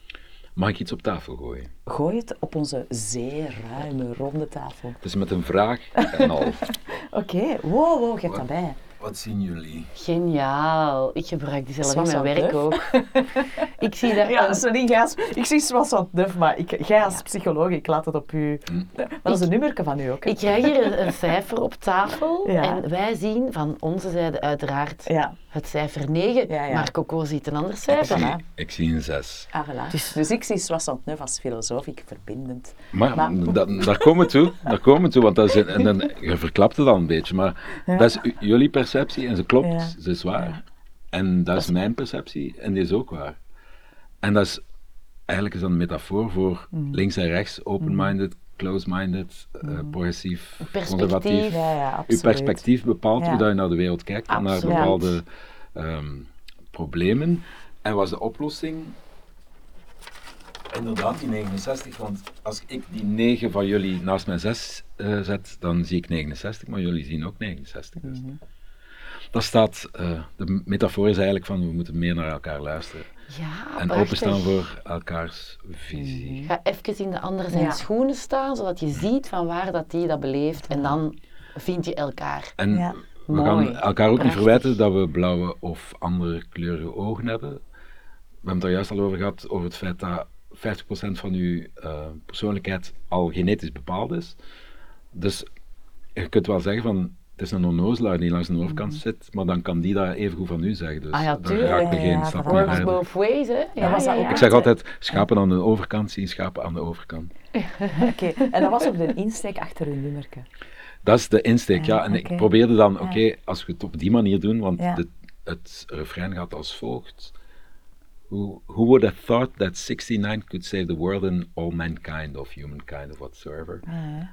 S2: Mag ik iets op tafel gooien?
S3: Gooi het op onze zeer ruime, ronde tafel.
S2: Is met een vraag en al.
S3: Oké, wow, wow, geef dat bij.
S2: Wat zien jullie?
S1: Geniaal. Ik gebruik die zelf in mijn werk ook. ik zie daar
S3: Ja,
S1: een-
S3: sorry, Gijs. Ik zie Soissons neuf, maar ik, jij als psycholoog, ik laat het op u. Maar dat is een nummerke van u ook. hè?
S1: Ik krijg hier een, een cijfer op tafel
S3: Ja.
S1: en wij zien van onze zijde uiteraard
S3: Ja,
S1: het cijfer 9,
S3: Ja, ja.
S1: maar Coco ziet een ander cijfer.
S3: Voilà.
S2: Ik zie een zes.
S3: ah, voilà.
S1: Dus-
S3: Dus, ik zie Soissons neuf als filosoof, ik verbindend.
S2: Maar,
S3: Maar-
S2: dat- daar komen we toe, daar komen we toe, want dat is een, en een- je verklapt het al een beetje, maar dat is jullie perceptie en ze klopt,
S3: Ja.
S2: ze is waar. En dat is mijn perceptie en die is ook waar. En dat is, eigenlijk is dat een metafoor voor
S3: Mm.
S2: links en rechts, open-minded, close-minded, eh, progressief,
S1: Perspectief.
S2: conservatief.
S3: Ja, ja,
S2: Uw perspectief bepaalt
S3: Ja.
S2: hoe dat je naar de wereld kijkt en naar bepaalde ehm, problemen. En was de oplossing inderdaad die 69, want als ik die 9 van jullie naast mijn 6 eh, zet, dan zie ik 69, maar jullie zien ook 69. Dus.
S3: Mhm.
S2: Dat staat, eh, de metafoor is eigenlijk van we moeten meer naar elkaar luisteren
S1: Ja,
S2: en
S1: prachtig.
S2: openstaan voor elkaars visie.
S1: Ga even in de andere zijn
S3: Ja.
S1: schoenen staan, zodat je ziet van waar dat die dat beleeft en dan vind je elkaar.
S2: En
S3: Ja.
S2: We
S1: Mooi.
S2: gaan elkaar ook niet verwijten dat we blauwe of andere kleurige ogen hebben. We hebben het er juist al over gehad, over het feit dat 50% van uw eh, persoonlijkheid al genetisch bepaald is. Dus je kunt wel zeggen van, het is een onnozelaar die langs de overkant zit, maar dan kan die dat even goed van u zeggen. Dus
S1: Mhm. Ah ja, tuurlijk.
S2: er
S3: Ja,
S2: geen
S3: ja,
S2: stap meer
S1: both ways, hè? Ja,
S3: was dat ook.
S2: Ik zeg altijd, schapen aan de overkant zien schapen aan de overkant.
S3: Oké, en dat was ook de insteek achter uw nummerke.
S2: Dat is de insteek, ja.
S3: Ja,
S2: En ik probeerde dan, oké, als we het op die manier doen, want
S3: Ja.
S2: de- het refrein gaat als volgt. Who, who would have thought that 69 could save the world and all mankind of humankind of whatsoever?
S3: Ja.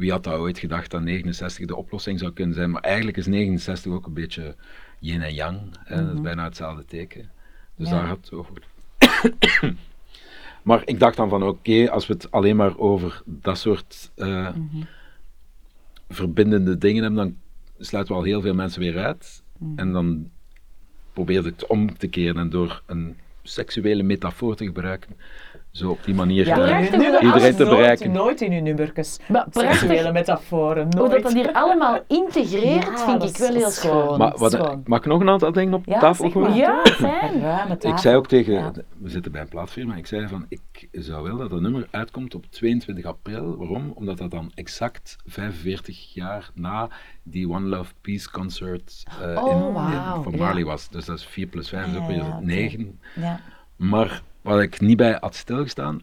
S2: Wie had dat ooit gedacht dat 69 de oplossing zou kunnen zijn? Maar eigenlijk is 69 ook een beetje yin en yang. Hè? Dat is bijna hetzelfde teken. Dus
S3: Mhm. Ja.
S2: daar gaat het over. maar ik dacht dan van oké, als we het alleen maar over dat soort
S3: Mhm.
S2: verbindende dingen hebben, dan sluiten we al heel veel mensen weer uit.
S3: Mhm.
S2: En dan probeerde ik het om te keren en door een seksuele metafoor te gebruiken, zo op die manier
S3: Ja,
S2: eh,
S1: hoe dat
S2: iedereen te
S3: nooit-
S2: bereiken.
S3: Nooit in uw
S1: prachtig.
S3: Seksuele metaforen,
S1: Hoe
S3: nooit.
S1: dat dan hier allemaal integreert,
S3: Ja,
S1: vind
S3: dat
S1: ik wel heel
S3: dat
S1: schoon.
S2: Maar wat,
S3: Schoon.
S2: mag ik nog een aantal dingen op
S3: Ja,
S2: tafel gooien?
S1: Ja, fijn.
S3: ruime tafel.
S2: Ik zei ook tegen,
S3: Ja.
S2: we zitten bij een plaatfirma, ik zei van, ik zou wel dat het nummer uitkomt op 22 april. Waarom? Omdat dat dan exact 45 jaar na die One Love Peace Concert eh,
S1: Oh,
S2: in. Marley was. Dus dat is 4 plus 5, is ook
S3: Ja,
S2: weer
S3: ja, oké.
S2: 9.
S3: Ja.
S2: Maar wat ik niet bij had stilgestaan,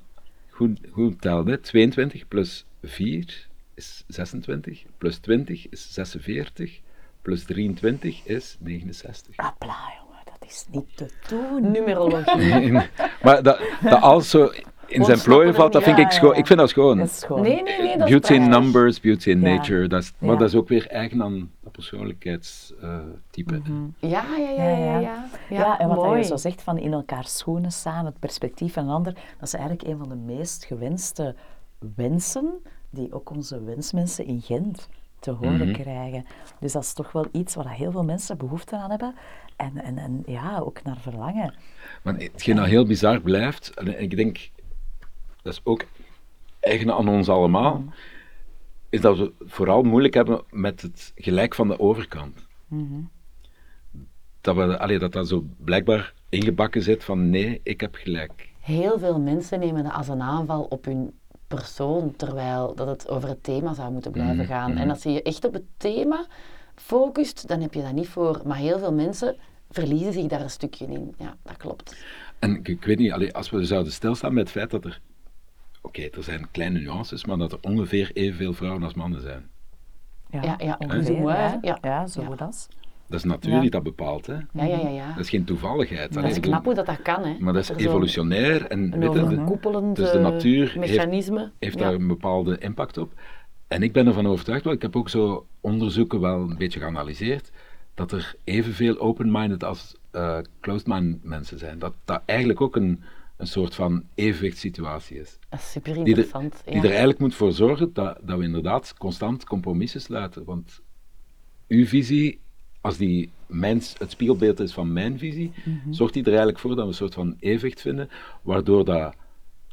S2: goed, goed telde, 22 plus 4 is 26, plus 20 is 46, plus 23 is 69.
S3: Appla, jongen, dat is niet te doen.
S1: Numerologie.
S2: maar dat, dat alles zo in zijn plooien valt, dat vind ik, schoon.
S3: ja.
S2: ik vind dat schoon.
S3: Dat is gewoon...
S1: Nee, nee, nee, dat is
S2: Beauty in numbers, beauty in
S3: Ja.
S2: nature, dat is, maar
S3: Ja.
S2: dat is ook weer eigen aan dat persoonlijkheidstype.
S1: Ja, ja, ja, ja, ja. ja.
S3: Ja, en wat
S1: mooi.
S3: je zo zegt van in elkaar schoenen staan, het perspectief van een ander, dat is eigenlijk een van de meest gewenste wensen die ook onze wensmensen in Gent te horen
S2: Mhm.
S3: krijgen. Dus dat is toch wel iets waar heel veel mensen behoefte aan hebben en, en, en ja, ook naar verlangen.
S2: Maar hetgeen dat heel bizar blijft, en ik denk, dat is ook eigen aan ons allemaal, is dat we het vooral moeilijk hebben met het gelijk van de overkant. Dat, we, allee, dat dat zo blijkbaar ingebakken zit van nee, ik heb gelijk.
S1: Heel veel mensen nemen dat als een aanval op hun persoon, terwijl dat het over het thema zou moeten blijven
S2: Mhm,
S1: gaan.
S2: mhm.
S1: En als je je echt op het thema focust, dan heb je dat niet voor. Maar heel veel mensen verliezen zich daar een stukje in. Ja, dat klopt.
S2: En ik, ik weet niet, allee, als we zouden stilstaan bij het feit dat er, oké, er zijn kleine nuances, maar dat er ongeveer evenveel vrouwen als mannen zijn.
S1: Ja, ja,
S3: ongeveer,
S1: ou moins,
S3: ja.
S1: ja.
S3: Ja, zo
S1: Ja.
S3: dat.
S2: Dat is natuur
S3: Ja.
S2: die dat bepaalt. Hè.
S1: Ja, ja, ja. ja.
S2: Dat is geen toevalligheid.
S1: Dat is
S2: ik
S1: knap hoe dat, dat kan, hè.
S2: Maar dat is evolutionair en
S1: Een overkoepelend
S2: dus de natuur heeft-
S1: mechanisme.
S2: heeft
S1: ja.
S2: daar een bepaalde impact op. En ik ben ervan overtuigd, want ik heb ook zo onderzoeken wel een beetje geanalyseerd, dat er evenveel open-minded als eh closed-minded mensen zijn. Dat dat eigenlijk ook een, een soort van evenwichtssituatie is.
S1: Dat is super
S2: Die, er,
S1: interessant.
S2: die er eigenlijk moet voor zorgen dat, dat we inderdaad constant compromissen sluiten. Want uw visie, als die mijn, het spiegelbeeld is van mijn visie,
S1: Mhm.
S2: zorgt die er eigenlijk voor dat we een soort van evenwicht vinden, waardoor dat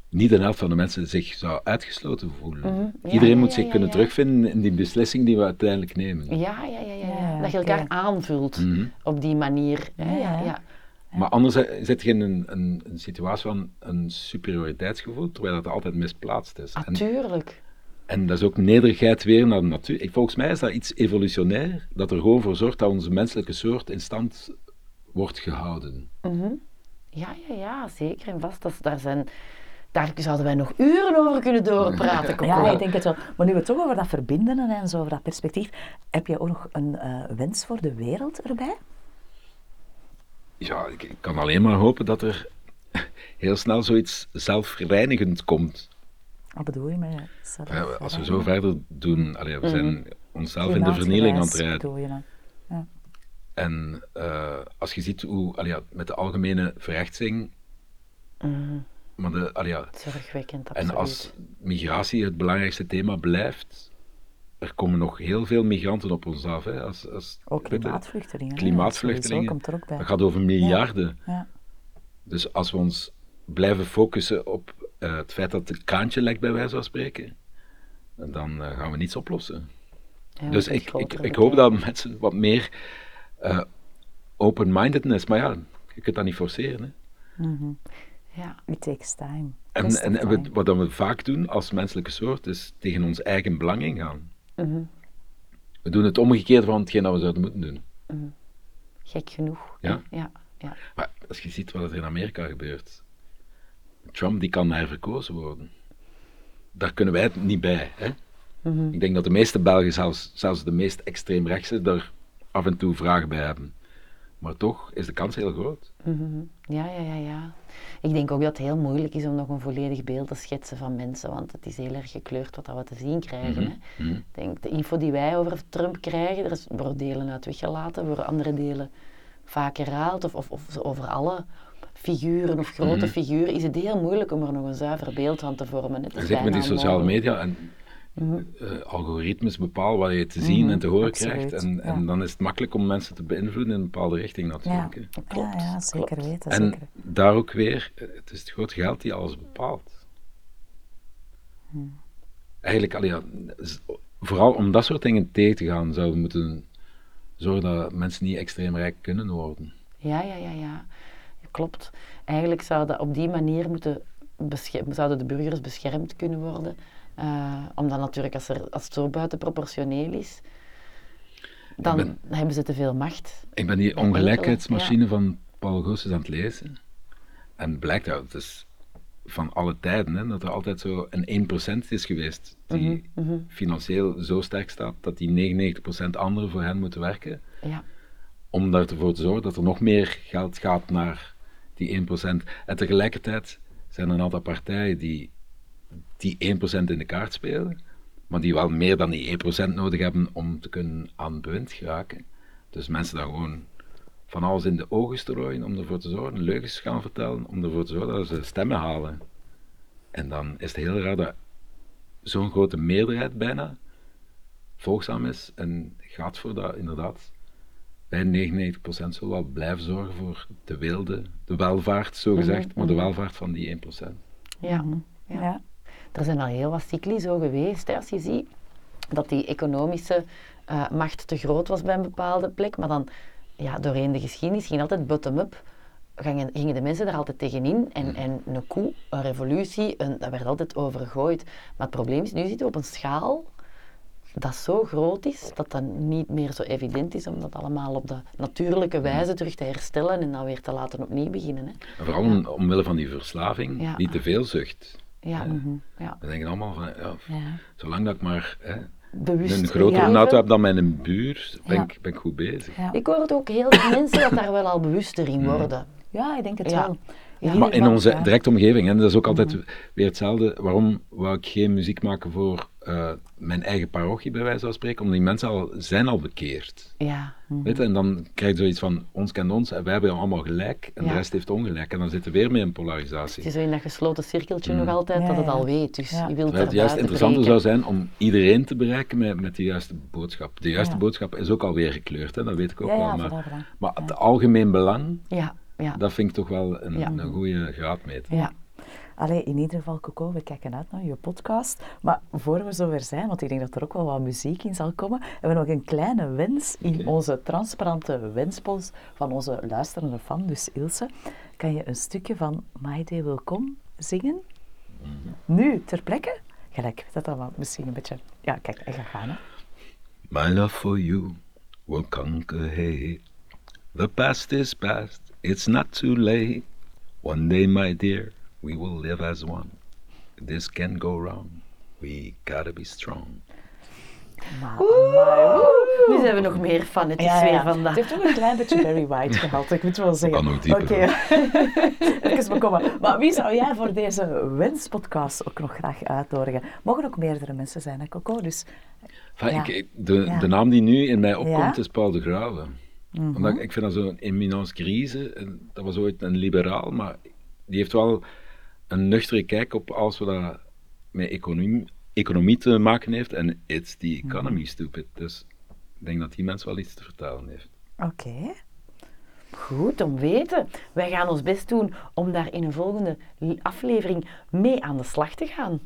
S2: niet de helft van de mensen zich zou uitgesloten voelen.
S1: Mhm. Ja,
S2: Iedereen
S1: ja,
S2: moet
S1: ja,
S2: zich
S1: ja,
S2: kunnen
S1: ja.
S2: terugvinden in die beslissing die we uiteindelijk nemen.
S1: Ja, ja, ja, ja, Dat je elkaar aanvult
S2: Mhm.
S1: op die manier.
S3: ja.
S2: Maar anders eh, zit je in een, een, een situatie van een superioriteitsgevoel, terwijl dat altijd misplaatst is. En-
S1: Natuurlijk.
S2: En dat is ook nederigheid weer naar de natuur. Ik, volgens mij is dat iets evolutionair, dat er gewoon voor zorgt dat onze menselijke soort in stand wordt gehouden.
S1: Mhm. Ja, ja, ja, zeker en vast. Dat, daar, zijn, daar zouden wij nog uren over kunnen doorpraten.
S3: Ja, ik denk het wel. Maar nu we het toch over dat verbinden en zo, over dat perspectief, heb je ook nog een eh, wens voor de wereld erbij?
S2: Ja, ik, ik kan alleen maar hopen dat er heel snel zoiets zelfreinigend komt.
S3: Wat bedoel je met zelf?
S2: Ja, als we zo verder doen, allee, we zijn onszelf in de vernieling aan het rijden.
S3: bedoel je dan?
S2: En eh, als je ziet hoe, allee, ja, met de algemene verrechtsing,
S1: Mhm.
S2: maar de, allee, ja,
S1: Zorgwekkend, absoluut.
S2: En als migratie het belangrijkste thema blijft, er komen nog heel veel migranten op ons af. Hè. Als, als,
S3: Ook klimaatvluchtelingen.
S2: Klimaatvluchtelingen.
S3: sowieso komt er ook bij.
S2: Dat gaat over miljarden.
S3: Ja.
S2: Dus als we ons blijven focussen op eh, het feit dat het kraantje lekt, bij wijze van spreken, dan eh, gaan we niets oplossen. Dus ik, ik, hoop dat mensen wat meer eh, open-mindedness, maar ja, je kunt dat niet forceren. Hè.
S1: Ja.
S3: It takes time.
S2: En,
S3: time.
S2: wat we vaak doen als menselijke soort, is tegen ons eigen belang ingaan.
S1: Mhm.
S2: We doen het omgekeerde van hetgeen dat we zouden moeten doen.
S1: Gek genoeg.
S2: Ja.
S1: Ja, ja.
S2: Maar als je ziet wat er in Amerika gebeurt, Trump die kan herverkozen worden. Daar kunnen wij het niet bij. Hè?
S1: Mhm.
S2: Ik denk dat de meeste Belgen, zelfs, zelfs de meest extreemrechtse, daar af en toe vragen bij hebben. Maar toch is de kans heel groot.
S1: Mhm. Ja, ja, ja, ja. Ik denk ook dat het heel moeilijk is om nog een volledig beeld te schetsen van mensen, want het is heel erg gekleurd wat we te zien krijgen.
S2: Mhm.
S1: Hè. Ik denk, de info die wij over Trump krijgen, er is- worden delen uit weggelaten, worden andere delen vaak herhaald, of, of, over alle figuren of grote
S2: Mhm.
S1: figuren, is het heel moeilijk om er nog een zuiver beeld van te vormen. Het is
S2: met die sociale media en eh, algoritmes bepalen wat je te zien en te horen
S3: absoluut,
S2: krijgt. En, en dan is het makkelijk om mensen te beïnvloeden in een bepaalde richting natuurlijk.
S1: Klopt,
S3: ja, ja, zeker
S1: klopt.
S3: weten.
S2: En
S3: Zeker.
S2: daar ook weer, eh, het is het grote geld die alles bepaalt. Eigenlijk, allee, ja, z- vooral om dat soort dingen tegen te gaan, zouden we moeten zorgen dat mensen niet extreem rijk kunnen worden.
S1: Ja, ja, ja, ja. Klopt. Eigenlijk zou dat op die manier moeten zouden de burgers beschermd kunnen worden. Eh, omdat natuurlijk, als, er, als het zo buitenproportioneel is, dan
S2: ben-
S1: hebben ze te veel macht.
S2: Ik ben die ongelijkheidsmachine van Paul Goossens aan het lezen. En blijkt uit, het is van alle tijden, hè, dat er altijd zo een 1% is geweest die
S1: Mhm,
S2: financieel zo sterk staat dat die 99% anderen voor hen moeten werken.
S1: Ja,
S2: om ervoor te zorgen dat er nog meer geld gaat naar die 1%. En tegelijkertijd zijn er een aantal partijen die die 1% in de kaart spelen, maar die wel meer dan die 1% nodig hebben om te kunnen aan bewind geraken. Dus mensen daar gewoon van alles in de ogen strooien om ervoor te zorgen, leugens gaan vertellen, om ervoor te zorgen dat ze stemmen halen. En dan is het heel raar dat zo'n grote meerderheid bijna volgzaam is en gaat voor dat inderdaad bij 99% zullen wel blijven zorgen voor de wilde, de welvaart, zo gezegd, maar de welvaart van die 1%.
S1: ja.
S3: Ja.
S1: ja. Er zijn al heel wat cycli zo geweest, hè, als je ziet dat die economische eh, macht te groot was bij een bepaalde plek, maar dan ja, doorheen de geschiedenis ging altijd bottom-up, gingen, gingen de mensen daar altijd tegenin en, en een coup, een revolutie, een, dat werd altijd overgooid. Maar het probleem is, nu zitten we op een schaal dat zo groot is, dat dat niet meer zo evident is om dat allemaal op de natuurlijke wijze terug te herstellen en dan weer te laten opnieuw beginnen. Hè.
S2: Vooral om, omwille van die verslaving,
S1: Ja.
S2: niet te
S1: Ja, ja.
S2: We denken allemaal van, ja,
S3: Ja.
S2: zolang dat ik maar hè,
S1: bewust
S2: een grotere
S1: leven.
S2: auto heb dan mijn buur, ben,
S1: Ja.
S2: ik, ben ik goed bezig.
S3: Ja.
S1: Ik hoor het ook heel veel mensen dat daar wel al bewuster in worden.
S3: ja, ik denk het
S1: Ja.
S3: wel.
S1: Ja.
S2: Maar in onze
S3: ja.
S2: directe omgeving, en dat is ook altijd weer hetzelfde, waarom wou ik geen muziek maken voor eh, mijn eigen parochie, bij wijze van spreken, omdat die mensen al, zijn al bekeerd.
S1: Ja,
S2: Weet je? En dan krijg je zoiets van, ons kent ons, en wij hebben allemaal gelijk, en
S1: Ja.
S2: de rest heeft ongelijk. En dan zitten we weer mee in
S1: het
S2: polarisatie.
S1: is zo in dat gesloten cirkeltje nog altijd
S3: Ja,
S1: dat het
S3: ja.
S1: al weet. Dus
S3: Ja.
S1: je wilt
S2: Terwijl
S1: er
S2: het juist interessanter
S1: breken.
S2: zou zijn om iedereen te bereiken met, met de juiste boodschap. De juiste
S3: Ja.
S2: boodschap is ook alweer gekleurd, hè? dat weet ik ook
S3: Ja,
S2: wel.
S3: ja,
S2: Maar, maar het algemeen belang,
S1: Ja, ja.
S2: dat vind ik toch wel een,
S1: Ja.
S2: een goede graadmeter.
S1: ja.
S3: Allee, in ieder geval, Coco, we kijken uit naar je podcast. Maar voor we zover zijn, want ik denk dat er ook wel wat muziek in zal komen, hebben we nog een kleine wens in onze transparante wenspost van onze luisterende fan, dus Ilse. Kan je een stukje van My Day Will Come zingen? Nu, ter plekke? Gelijk, dat dan wel misschien een beetje... Ja, kijk, hij gaat gaan, hè.
S2: My love for you will conquer hate. The past is past, it's not too late. One day, my dear, we will live as one. This can go wrong. We gotta be strong.
S3: Maar.
S1: Nu zijn we nog meer fanetjes
S3: Ja, ja,
S1: weer
S3: ja.
S1: vandaag.
S3: Het heeft ook een klein beetje Barry White gehalte, ik moet wel zeggen.
S2: kan nog dieper,
S3: Oké, even bekomen. Maar wie zou jij voor deze wenspodcast ook nog graag uitnodigen? Mogen ook meerdere mensen zijn, hè, Coco? Dus
S2: Enfin,
S3: Ja.
S2: ik, ik- de,
S3: Ja.
S2: de naam die nu in mij opkomt
S3: Ja. Mhm.
S2: is Paul de Grauwe. Omdat ik, ik vind dat zo'n eminence grise. Dat was ooit een liberaal, maar die heeft wel een nuchtere kijk op alles wat dat met economie, economie te maken heeft. En it's the
S3: Mhm.
S2: economy, stupid. Dus ik denk dat die mens wel iets te vertellen heeft.
S3: oké.
S1: Goed om weten. Wij gaan ons best doen om daar in een volgende aflevering mee aan de slag te gaan.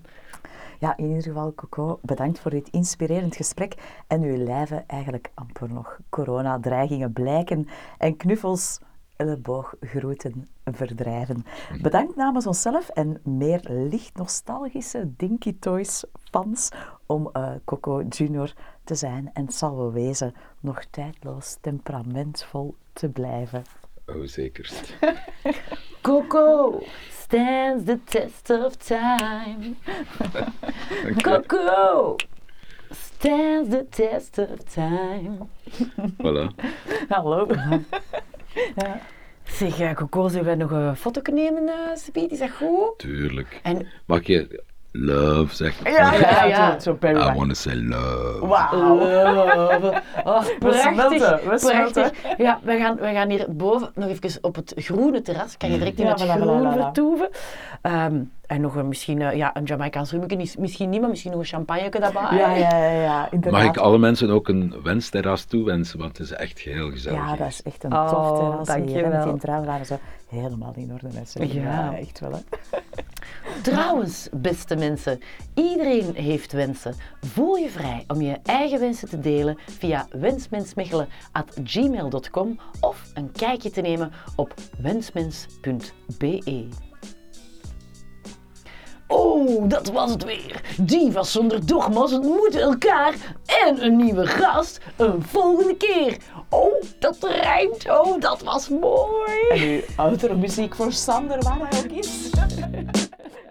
S3: ja, in ieder geval, Coco, bedankt voor dit inspirerend gesprek. En uw lijven eigenlijk amper nog coronadreigingen blijken. En knuffels, ellebooggroeten verdrijven. Bedankt namens onszelf en meer licht nostalgische Dinky Toys fans om eh, Coco Junior te zijn. En het zal wel wezen nog tijdloos temperamentvol te blijven.
S2: Oh, zekerst.
S1: Coco stands the test of time. Coco stands the test of time.
S2: Voilà.
S3: Hallo.
S1: Zeg, uh, Coco, zullen we nog een foto nemen, uh, Speed? Is dat goed?
S2: Tuurlijk.
S1: En
S2: Mag je love zeggen?
S3: Ja, ja,
S1: ja.
S3: Zo, Perry
S2: I want to say love.
S3: Wauw.
S1: Love. Oh, prachtig,
S3: smelten, we
S1: prachtig. Ja, we gaan, we gaan hier boven nog even op het groene terras. Kan je direct in
S3: Ja,
S1: het
S3: voilà,
S1: groen
S3: voilà.
S1: vertoeven. Ehm, en nog een, misschien eh, ja, een Jamaicaans misschien niet, maar misschien nog een champagne daarbij.
S3: Ja, ja, ja, ja, inderdaad.
S2: Mag ik alle mensen ook een wensterras toewensen, want het is echt heel gezellig.
S3: Ja, dat is echt een
S1: Oh,
S3: tof terras.
S1: dank
S3: hier,
S1: je
S3: hè, Met
S1: wel.
S3: die trouwlagen zo helemaal in orde met ja, echt wel. Hè.
S1: Trouwens, beste mensen, iedereen heeft wensen. Voel je vrij om je eigen wensen te delen via wensmensmechelen.gmail.com of een kijkje te nemen op wensmens.be. Oh, dat was het weer. Divas zonder dogma's ontmoeten elkaar en een nieuwe gast een volgende keer. Oh, dat rijmt. Oh, dat was mooi.
S3: En uw outro muziek voor Sander, waar hij ook is.